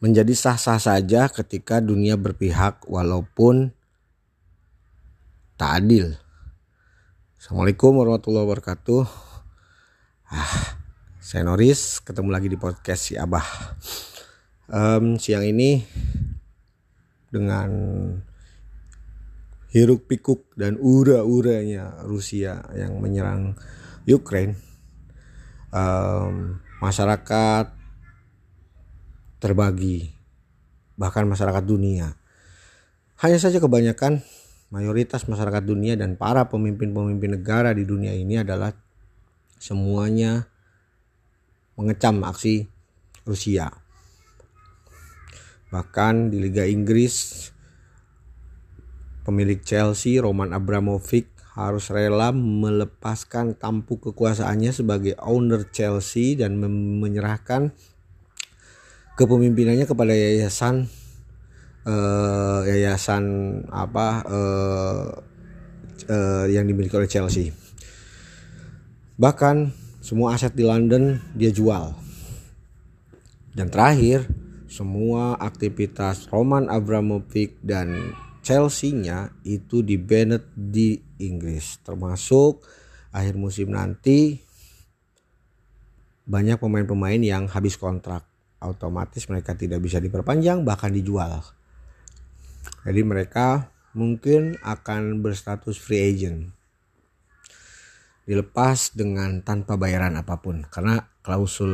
menjadi sah-sah saja ketika dunia berpihak walaupun tak adil. Assalamualaikum warahmatullahi wabarakatuh. Ah, saya Noris, ketemu lagi di podcast si Abah. Um, siang ini dengan hiruk pikuk dan ura-uranya Rusia yang menyerang Ukraine, um, masyarakat terbagi bahkan masyarakat dunia. Hanya saja kebanyakan mayoritas masyarakat dunia dan para pemimpin-pemimpin negara di dunia ini adalah semuanya mengecam aksi Rusia. Bahkan di Liga Inggris pemilik Chelsea Roman Abramovich harus rela melepaskan tampuk kekuasaannya sebagai owner Chelsea dan menyerahkan kepemimpinannya kepada yayasan uh, yayasan apa uh, uh, yang dimiliki oleh Chelsea. Bahkan semua aset di London dia jual. Dan terakhir, semua aktivitas Roman Abramovich dan Chelsea-nya itu di banned di Inggris, termasuk akhir musim nanti banyak pemain-pemain yang habis kontrak otomatis mereka tidak bisa diperpanjang bahkan dijual. Jadi mereka mungkin akan berstatus free agent. Dilepas dengan tanpa bayaran apa pun karena klausul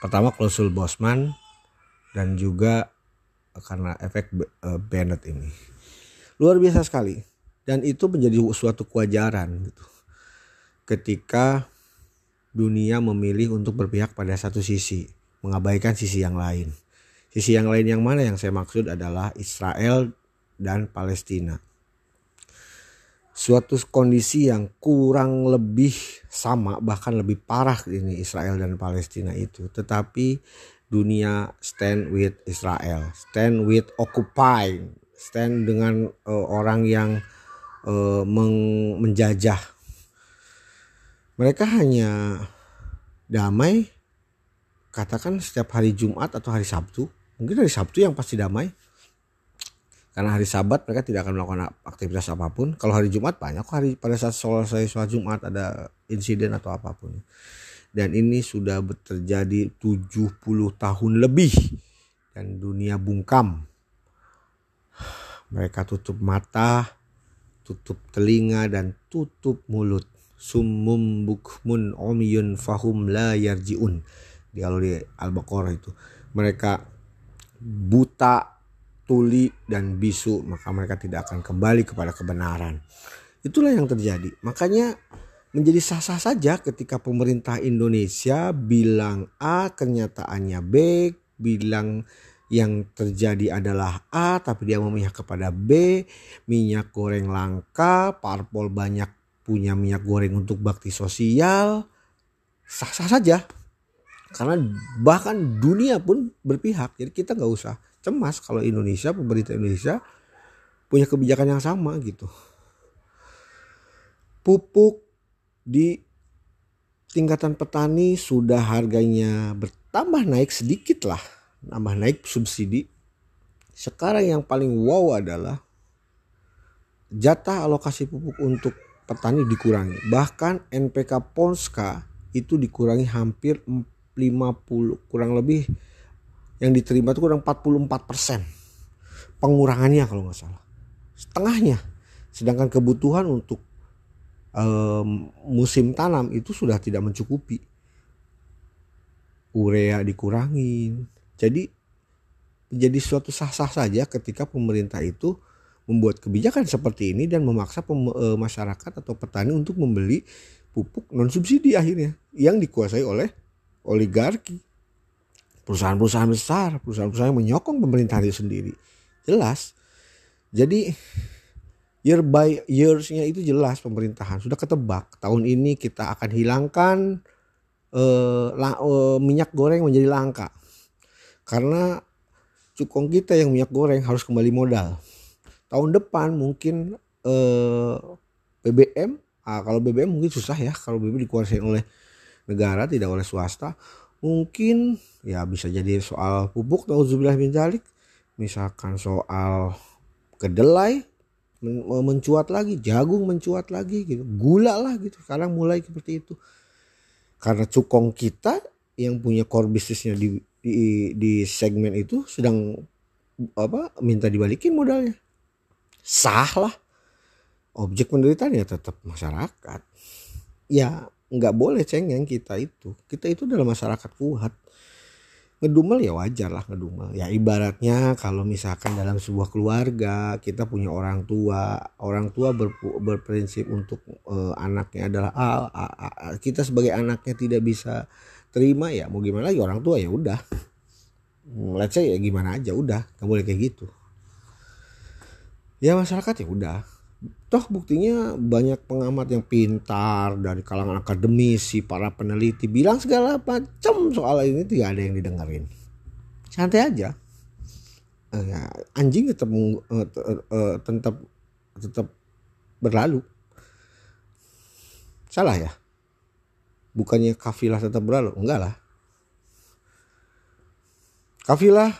pertama klausul Bosman dan juga karena efek uh, Bennett ini. Luar biasa sekali dan itu menjadi suatu kewajaran gitu. Ketika dunia memilih untuk berpihak pada satu sisi mengabaikan sisi yang lain. Sisi yang lain yang mana yang saya maksud adalah Israel dan Palestina. Suatu kondisi yang kurang lebih sama bahkan lebih parah ini Israel dan Palestina itu. Tetapi dunia stand with Israel, stand with occupy, stand dengan uh, orang yang uh, menjajah. Mereka hanya damai katakan setiap hari Jumat atau hari Sabtu mungkin hari Sabtu yang pasti damai. Karena hari Sabat mereka tidak akan melakukan aktivitas apa pun. Kalau hari Jumat banyak hari pada saat selesai sholat Jumat ada insiden atau apa pun. Dan ini sudah terjadi 70 tahun lebih. Dan dunia bungkam. Mereka tutup mata tutup telinga dan tutup mulut. Summum bukmun omiyun fahum la yarjiun di kalau di Al-Baqarah itu. Mereka buta tuli dan bisu maka mereka tidak akan kembali kepada kebenaran. Itulah yang terjadi. Makanya menjadi sah-sah saja ketika pemerintah Indonesia bilang A kenyataannya B bilang yang terjadi adalah A tapi dia memihak kepada B minyak goreng langka parpol banyak punya minyak goreng untuk bakti sosial. Sah-sah saja karena bahkan dunia pun berpihak. Jadi kita nggak usah cemas kalau Indonesia pemerintah Indonesia punya kebijakan yang sama gitu. Pupuk di tingkatan petani sudah harganya bertambah naik sedikit lah. Nambah naik subsidi. Sekarang yang paling wow adalah jatah alokasi pupuk untuk petani dikurangi. Bahkan NPK Ponska itu dikurangi hampir 50 kurang lebih yang diterima itu kurang 44 persen. Pengurangannya kalau nggak salah. Setengahnya. Sedangkan kebutuhan untuk um, musim tanam itu sudah tidak mencukupi. Urea dikurangin. Jadi menjadi suatu sah-sah saja ketika pemerintah itu membuat kebijakan seperti ini dan memaksa e, masyarakat atau petani untuk membeli pupuk non subsidi akhirnya yang dikuasai oleh oligarki, perusahaan-perusahaan besar, perusahaan-perusahaan yang menyokong pemerintahan itu sendiri. Jelas. Jadi year by years-nya itu jelas pemerintahan sudah ketebak. Tahun ini kita akan hilangkan uh, la, uh, minyak goreng menjadi langka. Karena cukong kita yang minyak goreng harus kembali modal. Tahun depan mungkin eh, BBM, ah, kalau BBM mungkin susah ya kalau BBM dikuasai oleh negara tidak oleh swasta mungkin ya bisa jadi soal pupuk nauzubillah min zalik misalkan soal kedelai mencuat lagi jagung mencuat lagi gitu. Gula lah gitu. Sekarang mulai seperti itu. Karena cukong kita yang punya core bisnisnya di, di di segmen itu sedang apa minta dibalikin modalnya. Sah lah objek penderitaan ya tetap masyarakat. Ya nggak boleh cengeng kita itu. Kita itu adalah masyarakat kuat. Ngedumel ya wajar lah ngedumel. Ya ibaratnya kalau misalkan dalam sebuah keluarga kita punya orang tua orang tua ber, berprinsip untuk uh, anaknya adalah ah, ah, ah, kita sebagai anaknya tidak bisa terima ya mau gimana lagi orang tua ya udah. Let's say ya gimana aja udah. Nggak boleh kayak gitu. Ya masyarakat ya udah toh buktinya banyak pengamat yang pintar dari kalangan akademisi para peneliti bilang segala macam soal ini tidak ada yang didengarin santai aja. Ya, anjing tetap tetap tetap berlalu. Salah ya? Bukannya kafilah tetap berlalu? Enggak lah. Kafilah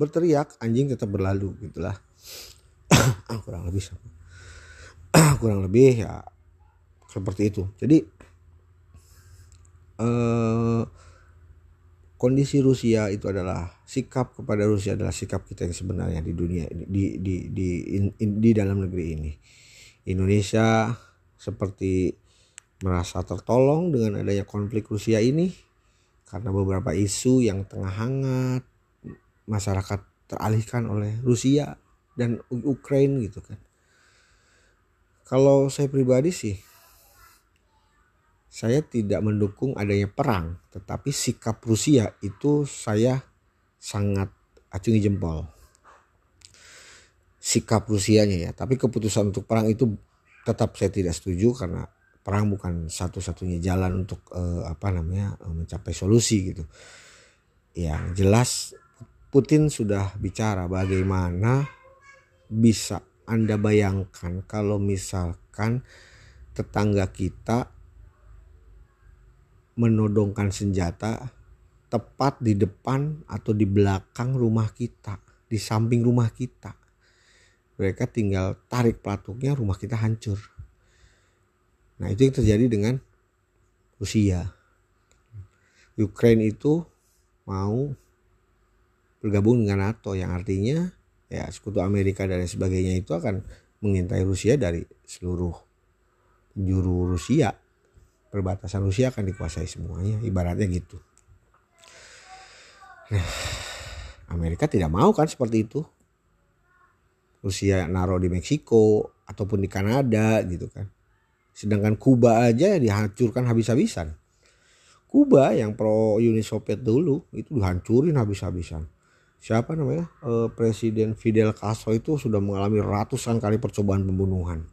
berteriak anjing tetap berlalu gitulah ah, kurang lebih sama kurang lebih ya seperti itu. Jadi eh, kondisi Rusia itu adalah sikap kepada Rusia adalah sikap kita yang sebenarnya di dunia di di di in, in, di dalam negeri ini. Indonesia seperti merasa tertolong dengan adanya konflik Rusia ini karena beberapa isu yang tengah hangat masyarakat teralihkan oleh Rusia dan Ukraina gitu kan kalau saya pribadi sih, saya tidak mendukung adanya perang, tetapi sikap Rusia itu saya sangat acungi jempol. Sikap Rusianya ya, tapi keputusan untuk perang itu tetap saya tidak setuju karena perang bukan satu-satunya jalan untuk uh, apa namanya uh, mencapai solusi gitu. Yang jelas Putin sudah bicara bagaimana bisa anda bayangkan kalau misalkan tetangga kita menodongkan senjata tepat di depan atau di belakang rumah kita, di samping rumah kita. Mereka tinggal tarik pelatuknya, rumah kita hancur. Nah, itu yang terjadi dengan Rusia. Ukraine itu mau bergabung dengan NATO yang artinya ya sekutu Amerika dan sebagainya itu akan mengintai Rusia dari seluruh penjuru Rusia. Perbatasan Rusia akan dikuasai semuanya ibaratnya gitu. Nah Amerika tidak mau kan seperti itu. Rusia naruh di Meksiko ataupun di Kanada gitu kan. Sedangkan Kuba aja dihancurkan habis-habisan. Kuba yang pro Uni Soviet dulu itu dihancurin habis-habisan siapa namanya? Uh, Presiden Fidel Castro itu sudah mengalami ratusan kali percobaan pembunuhan.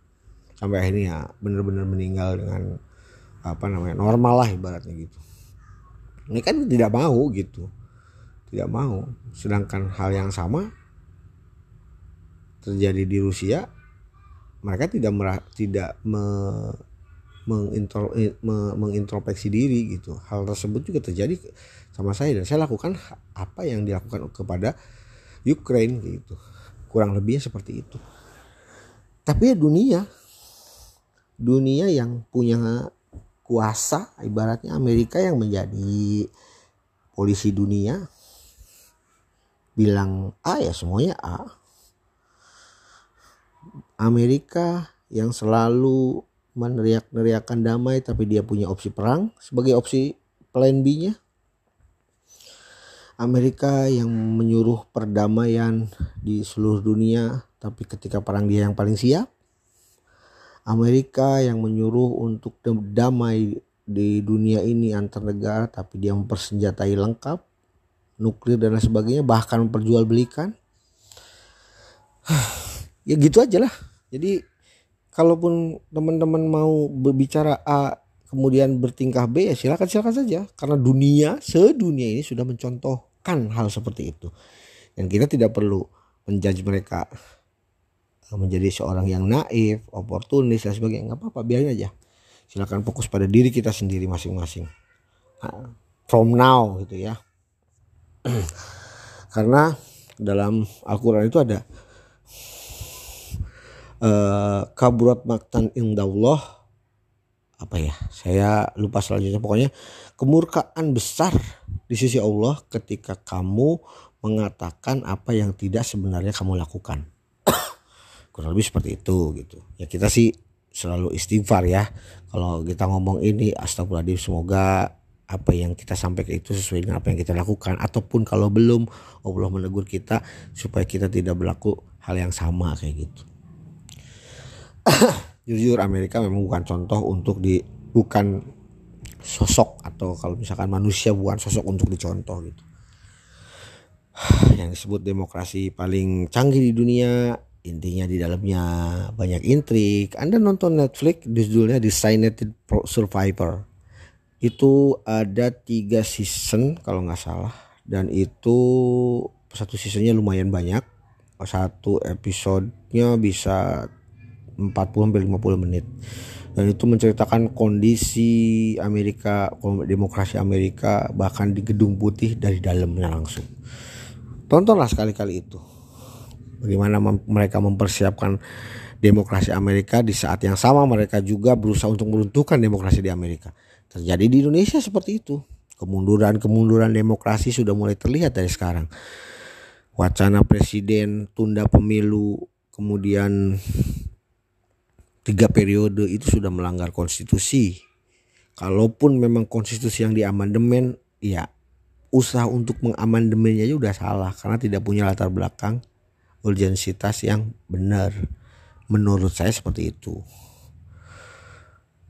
Sampai akhirnya ya benar-benar meninggal dengan apa namanya normal lah ibaratnya gitu. Ini kan tidak mau gitu. Tidak mau. Sedangkan hal yang sama terjadi di Rusia mereka tidak merah, tidak me, mengintro, me, mengintrospeksi diri gitu. Hal tersebut juga terjadi sama saya dan saya lakukan apa yang dilakukan kepada Ukraine gitu. Kurang lebihnya seperti itu. Tapi ya dunia dunia yang punya kuasa ibaratnya Amerika yang menjadi polisi dunia bilang A ya semuanya A. Amerika yang selalu meneriak-neriakan damai tapi dia punya opsi perang sebagai opsi plan B-nya Amerika yang menyuruh perdamaian di seluruh dunia, tapi ketika perang dia yang paling siap. Amerika yang menyuruh untuk damai di dunia ini antar negara, tapi dia mempersenjatai lengkap, nuklir dan lain sebagainya, bahkan memperjualbelikan. ya gitu aja lah. Jadi kalaupun teman-teman mau berbicara A kemudian bertingkah B ya silakan silakan saja. Karena dunia sedunia ini sudah mencontohkan hal seperti itu. Dan kita tidak perlu menjudge mereka eh, menjadi seorang yang naif, oportunis dan sebagainya. Nggak apa-apa biarin aja. Silakan fokus pada diri kita sendiri masing-masing. Nah, from now gitu ya. Karena dalam Al-Quran itu ada uh, kaburat maktan indallah. Apa ya? Saya lupa selanjutnya. Pokoknya kemurkaan besar di sisi Allah ketika kamu mengatakan apa yang tidak sebenarnya kamu lakukan. Kurang lebih seperti itu gitu. Ya kita sih selalu istighfar ya. Kalau kita ngomong ini astagfirullahaladzim semoga apa yang kita sampaikan itu sesuai dengan apa yang kita lakukan. Ataupun kalau belum Allah menegur kita supaya kita tidak berlaku hal yang sama kayak gitu jujur Amerika memang bukan contoh untuk di bukan sosok atau kalau misalkan manusia bukan sosok untuk dicontoh gitu. Yang disebut demokrasi paling canggih di dunia intinya di dalamnya banyak intrik. Anda nonton Netflix judulnya Designated Survivor. Itu ada tiga season kalau nggak salah. Dan itu satu seasonnya lumayan banyak. Satu episodenya bisa 40 50 menit dan itu menceritakan kondisi Amerika demokrasi Amerika bahkan di gedung putih dari dalamnya langsung tontonlah sekali-kali itu bagaimana mem mereka mempersiapkan demokrasi Amerika di saat yang sama mereka juga berusaha untuk meruntuhkan demokrasi di Amerika Terjadi di Indonesia seperti itu. Kemunduran-kemunduran demokrasi sudah mulai terlihat dari sekarang. Wacana presiden tunda pemilu, kemudian tiga periode itu sudah melanggar konstitusi. Kalaupun memang konstitusi yang diamandemen, ya usaha untuk mengamandemennya juga udah salah karena tidak punya latar belakang urgensitas yang benar. Menurut saya seperti itu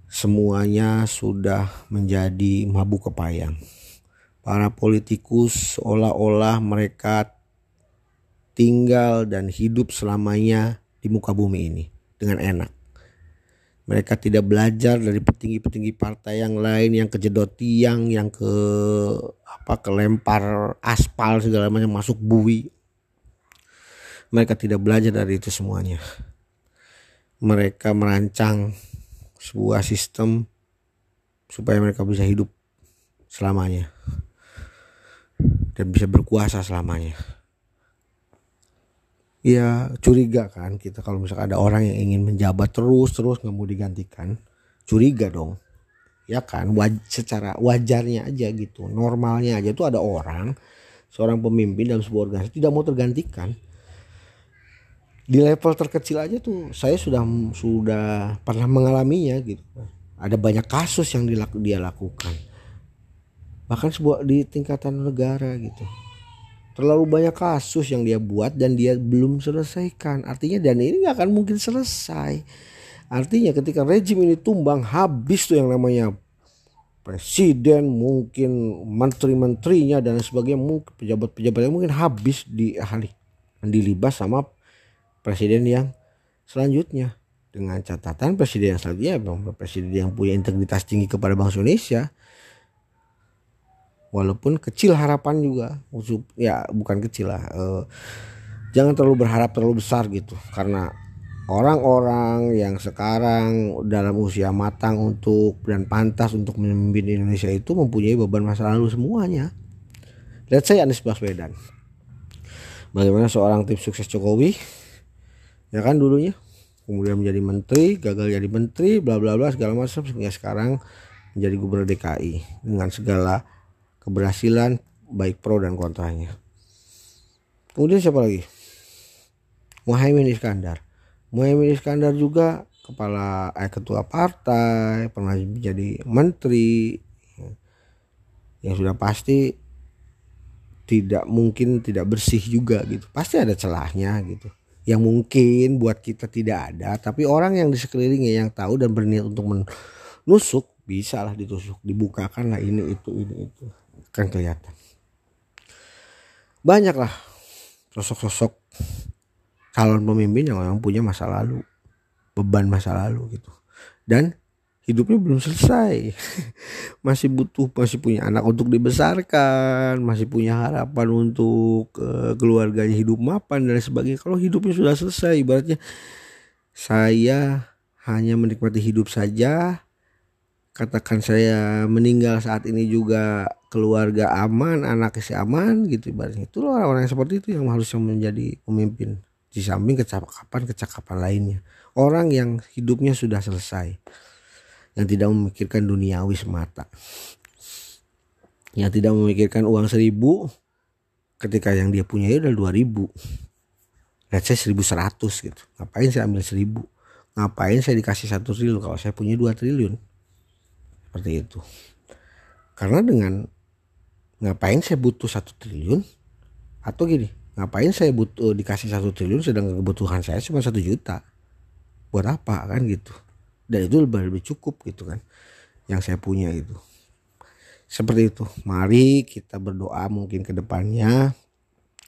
semuanya sudah menjadi mabuk kepayang. Para politikus seolah-olah mereka tinggal dan hidup selamanya di muka bumi ini dengan enak. Mereka tidak belajar dari petinggi-petinggi partai yang lain yang kejedot tiang, yang ke apa kelempar aspal segala macam masuk bui. Mereka tidak belajar dari itu semuanya. Mereka merancang sebuah sistem supaya mereka bisa hidup selamanya dan bisa berkuasa selamanya. Ya curiga kan kita kalau misalkan ada orang yang ingin menjabat terus terus nggak mau digantikan, curiga dong. Ya kan, waj secara wajarnya aja gitu, normalnya aja tuh ada orang seorang pemimpin dalam sebuah organisasi tidak mau tergantikan. Di level terkecil aja tuh saya sudah sudah pernah mengalaminya gitu. Ada banyak kasus yang dilaku, dia lakukan. Bahkan sebuah di tingkatan negara gitu terlalu banyak kasus yang dia buat dan dia belum selesaikan. Artinya dan ini nggak akan mungkin selesai. Artinya ketika rejim ini tumbang habis tuh yang namanya presiden mungkin menteri-menterinya dan sebagainya mungkin pejabat-pejabatnya mungkin habis di dilibas sama presiden yang selanjutnya. Dengan catatan presiden yang selanjutnya presiden yang punya integritas tinggi kepada bangsa Indonesia walaupun kecil harapan juga. Ya bukan kecil lah eh, jangan terlalu berharap terlalu besar gitu. Karena orang-orang yang sekarang dalam usia matang untuk dan pantas untuk memimpin Indonesia itu mempunyai beban masa lalu semuanya. Lihat saya Anies Baswedan. Bagaimana seorang tim sukses Jokowi? Ya kan dulunya? Kemudian menjadi menteri gagal jadi menteri bla bla bla segala macam sehingga sekarang menjadi gubernur DKI dengan segala keberhasilan baik pro dan kontranya. Kemudian siapa lagi? Muhaimin Iskandar. Muhaimin Iskandar juga kepala eh, ketua partai pernah menjadi menteri. Yang sudah pasti tidak mungkin tidak bersih juga gitu. Pasti ada celahnya gitu. Yang mungkin buat kita tidak ada tapi orang yang di sekelilingnya yang tahu dan berniat untuk menusuk bisa lah ditusuk dibukakan lah ini itu ini itu kan kelihatan. Banyak lah sosok-sosok calon pemimpin yang memang punya masa lalu beban masa lalu gitu. Dan hidupnya belum selesai. Masih butuh masih punya anak untuk dibesarkan masih punya harapan untuk uh, keluarganya hidup mapan dan sebagainya. Kalau hidupnya sudah selesai ibaratnya saya hanya menikmati hidup saja katakan saya meninggal saat ini juga keluarga aman anak istri aman gitu ibaratnya. Itu orang-orang yang seperti itu yang harusnya menjadi pemimpin. Di samping kecakapan kecakapan lainnya. Orang yang hidupnya sudah selesai. Yang tidak memikirkan duniawi semata. Yang tidak memikirkan uang seribu ketika yang dia punya itu udah dua ribu. Let's say seribu seratus gitu. Ngapain saya ambil seribu? Ngapain saya dikasih satu triliun? Kalau saya punya dua triliun seperti itu. Karena dengan ngapain saya butuh satu triliun? Atau gini ngapain saya butuh dikasih satu triliun sedangkan kebutuhan saya cuma satu juta? Buat apa kan gitu. Dan itu lebih lebih cukup gitu kan yang saya punya itu. Seperti itu. Mari kita berdoa mungkin ke depannya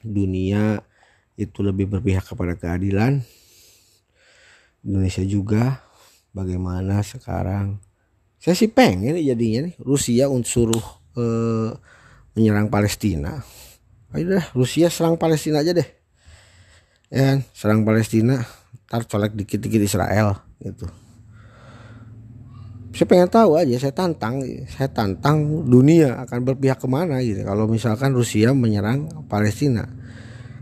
dunia itu lebih berpihak kepada keadilan. Indonesia juga bagaimana sekarang saya sih pengen jadinya nih Rusia untuk suruh eh, menyerang Palestina ayo dah Rusia serang Palestina aja deh ya kan? serang Palestina ntar colek dikit-dikit Israel gitu saya pengen tahu aja saya tantang saya tantang dunia akan berpihak ke mana gitu kalau misalkan Rusia menyerang Palestina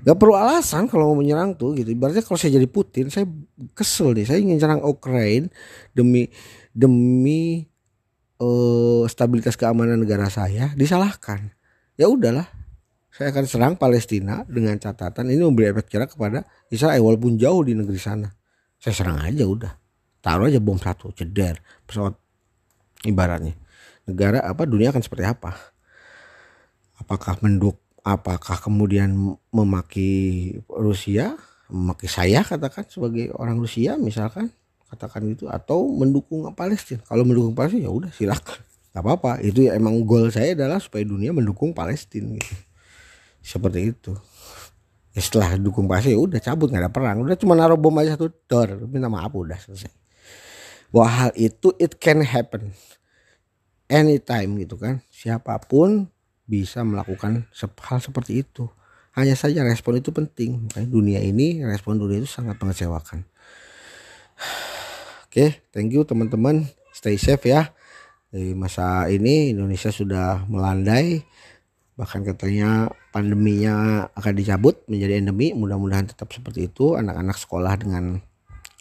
Gak perlu alasan kalau mau menyerang tuh gitu. Ibaratnya kalau saya jadi Putin, saya kesel nih. Saya ingin nyerang Ukraina demi demi uh, stabilitas keamanan negara saya disalahkan. Ya udahlah, saya akan serang Palestina dengan catatan ini memberi efek kira kepada Israel walaupun jauh di negeri sana. Saya serang aja udah. Taruh aja bom satu, ceder pesawat ibaratnya. Negara apa dunia akan seperti apa? Apakah menduk apakah kemudian memaki Rusia, memaki saya katakan sebagai orang Rusia misalkan katakan itu atau mendukung Palestina. Kalau mendukung Palestina ya udah silakan. Nggak apa-apa. Itu ya emang goal saya adalah supaya dunia mendukung Palestina gitu. Seperti itu. Ya setelah dukung Palestina ya udah cabut nggak ada perang. Udah cuma naruh bom aja satu dor minta maaf udah selesai. Bahwa hal itu it can happen. Anytime gitu kan. Siapa pun bisa melakukan hal seperti itu. Hanya saja respon itu penting. Dunia ini respon dunia itu sangat mengecewakan Oke, thank you teman-teman. Stay safe ya. Di masa ini Indonesia sudah melandai. Bahkan katanya pandeminya akan dicabut menjadi endemi. Mudah-mudahan tetap seperti itu. Anak-anak sekolah dengan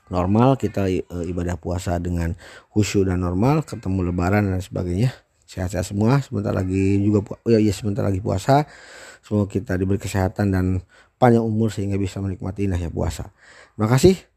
normal, kita e, ibadah puasa dengan khusyuk dan normal, ketemu lebaran dan sebagainya. Sehat-sehat semua. Sebentar lagi juga oh ya, ya sebentar lagi puasa. Semoga kita diberi kesehatan dan panjang umur sehingga bisa menikmati indahnya puasa. Terima kasih.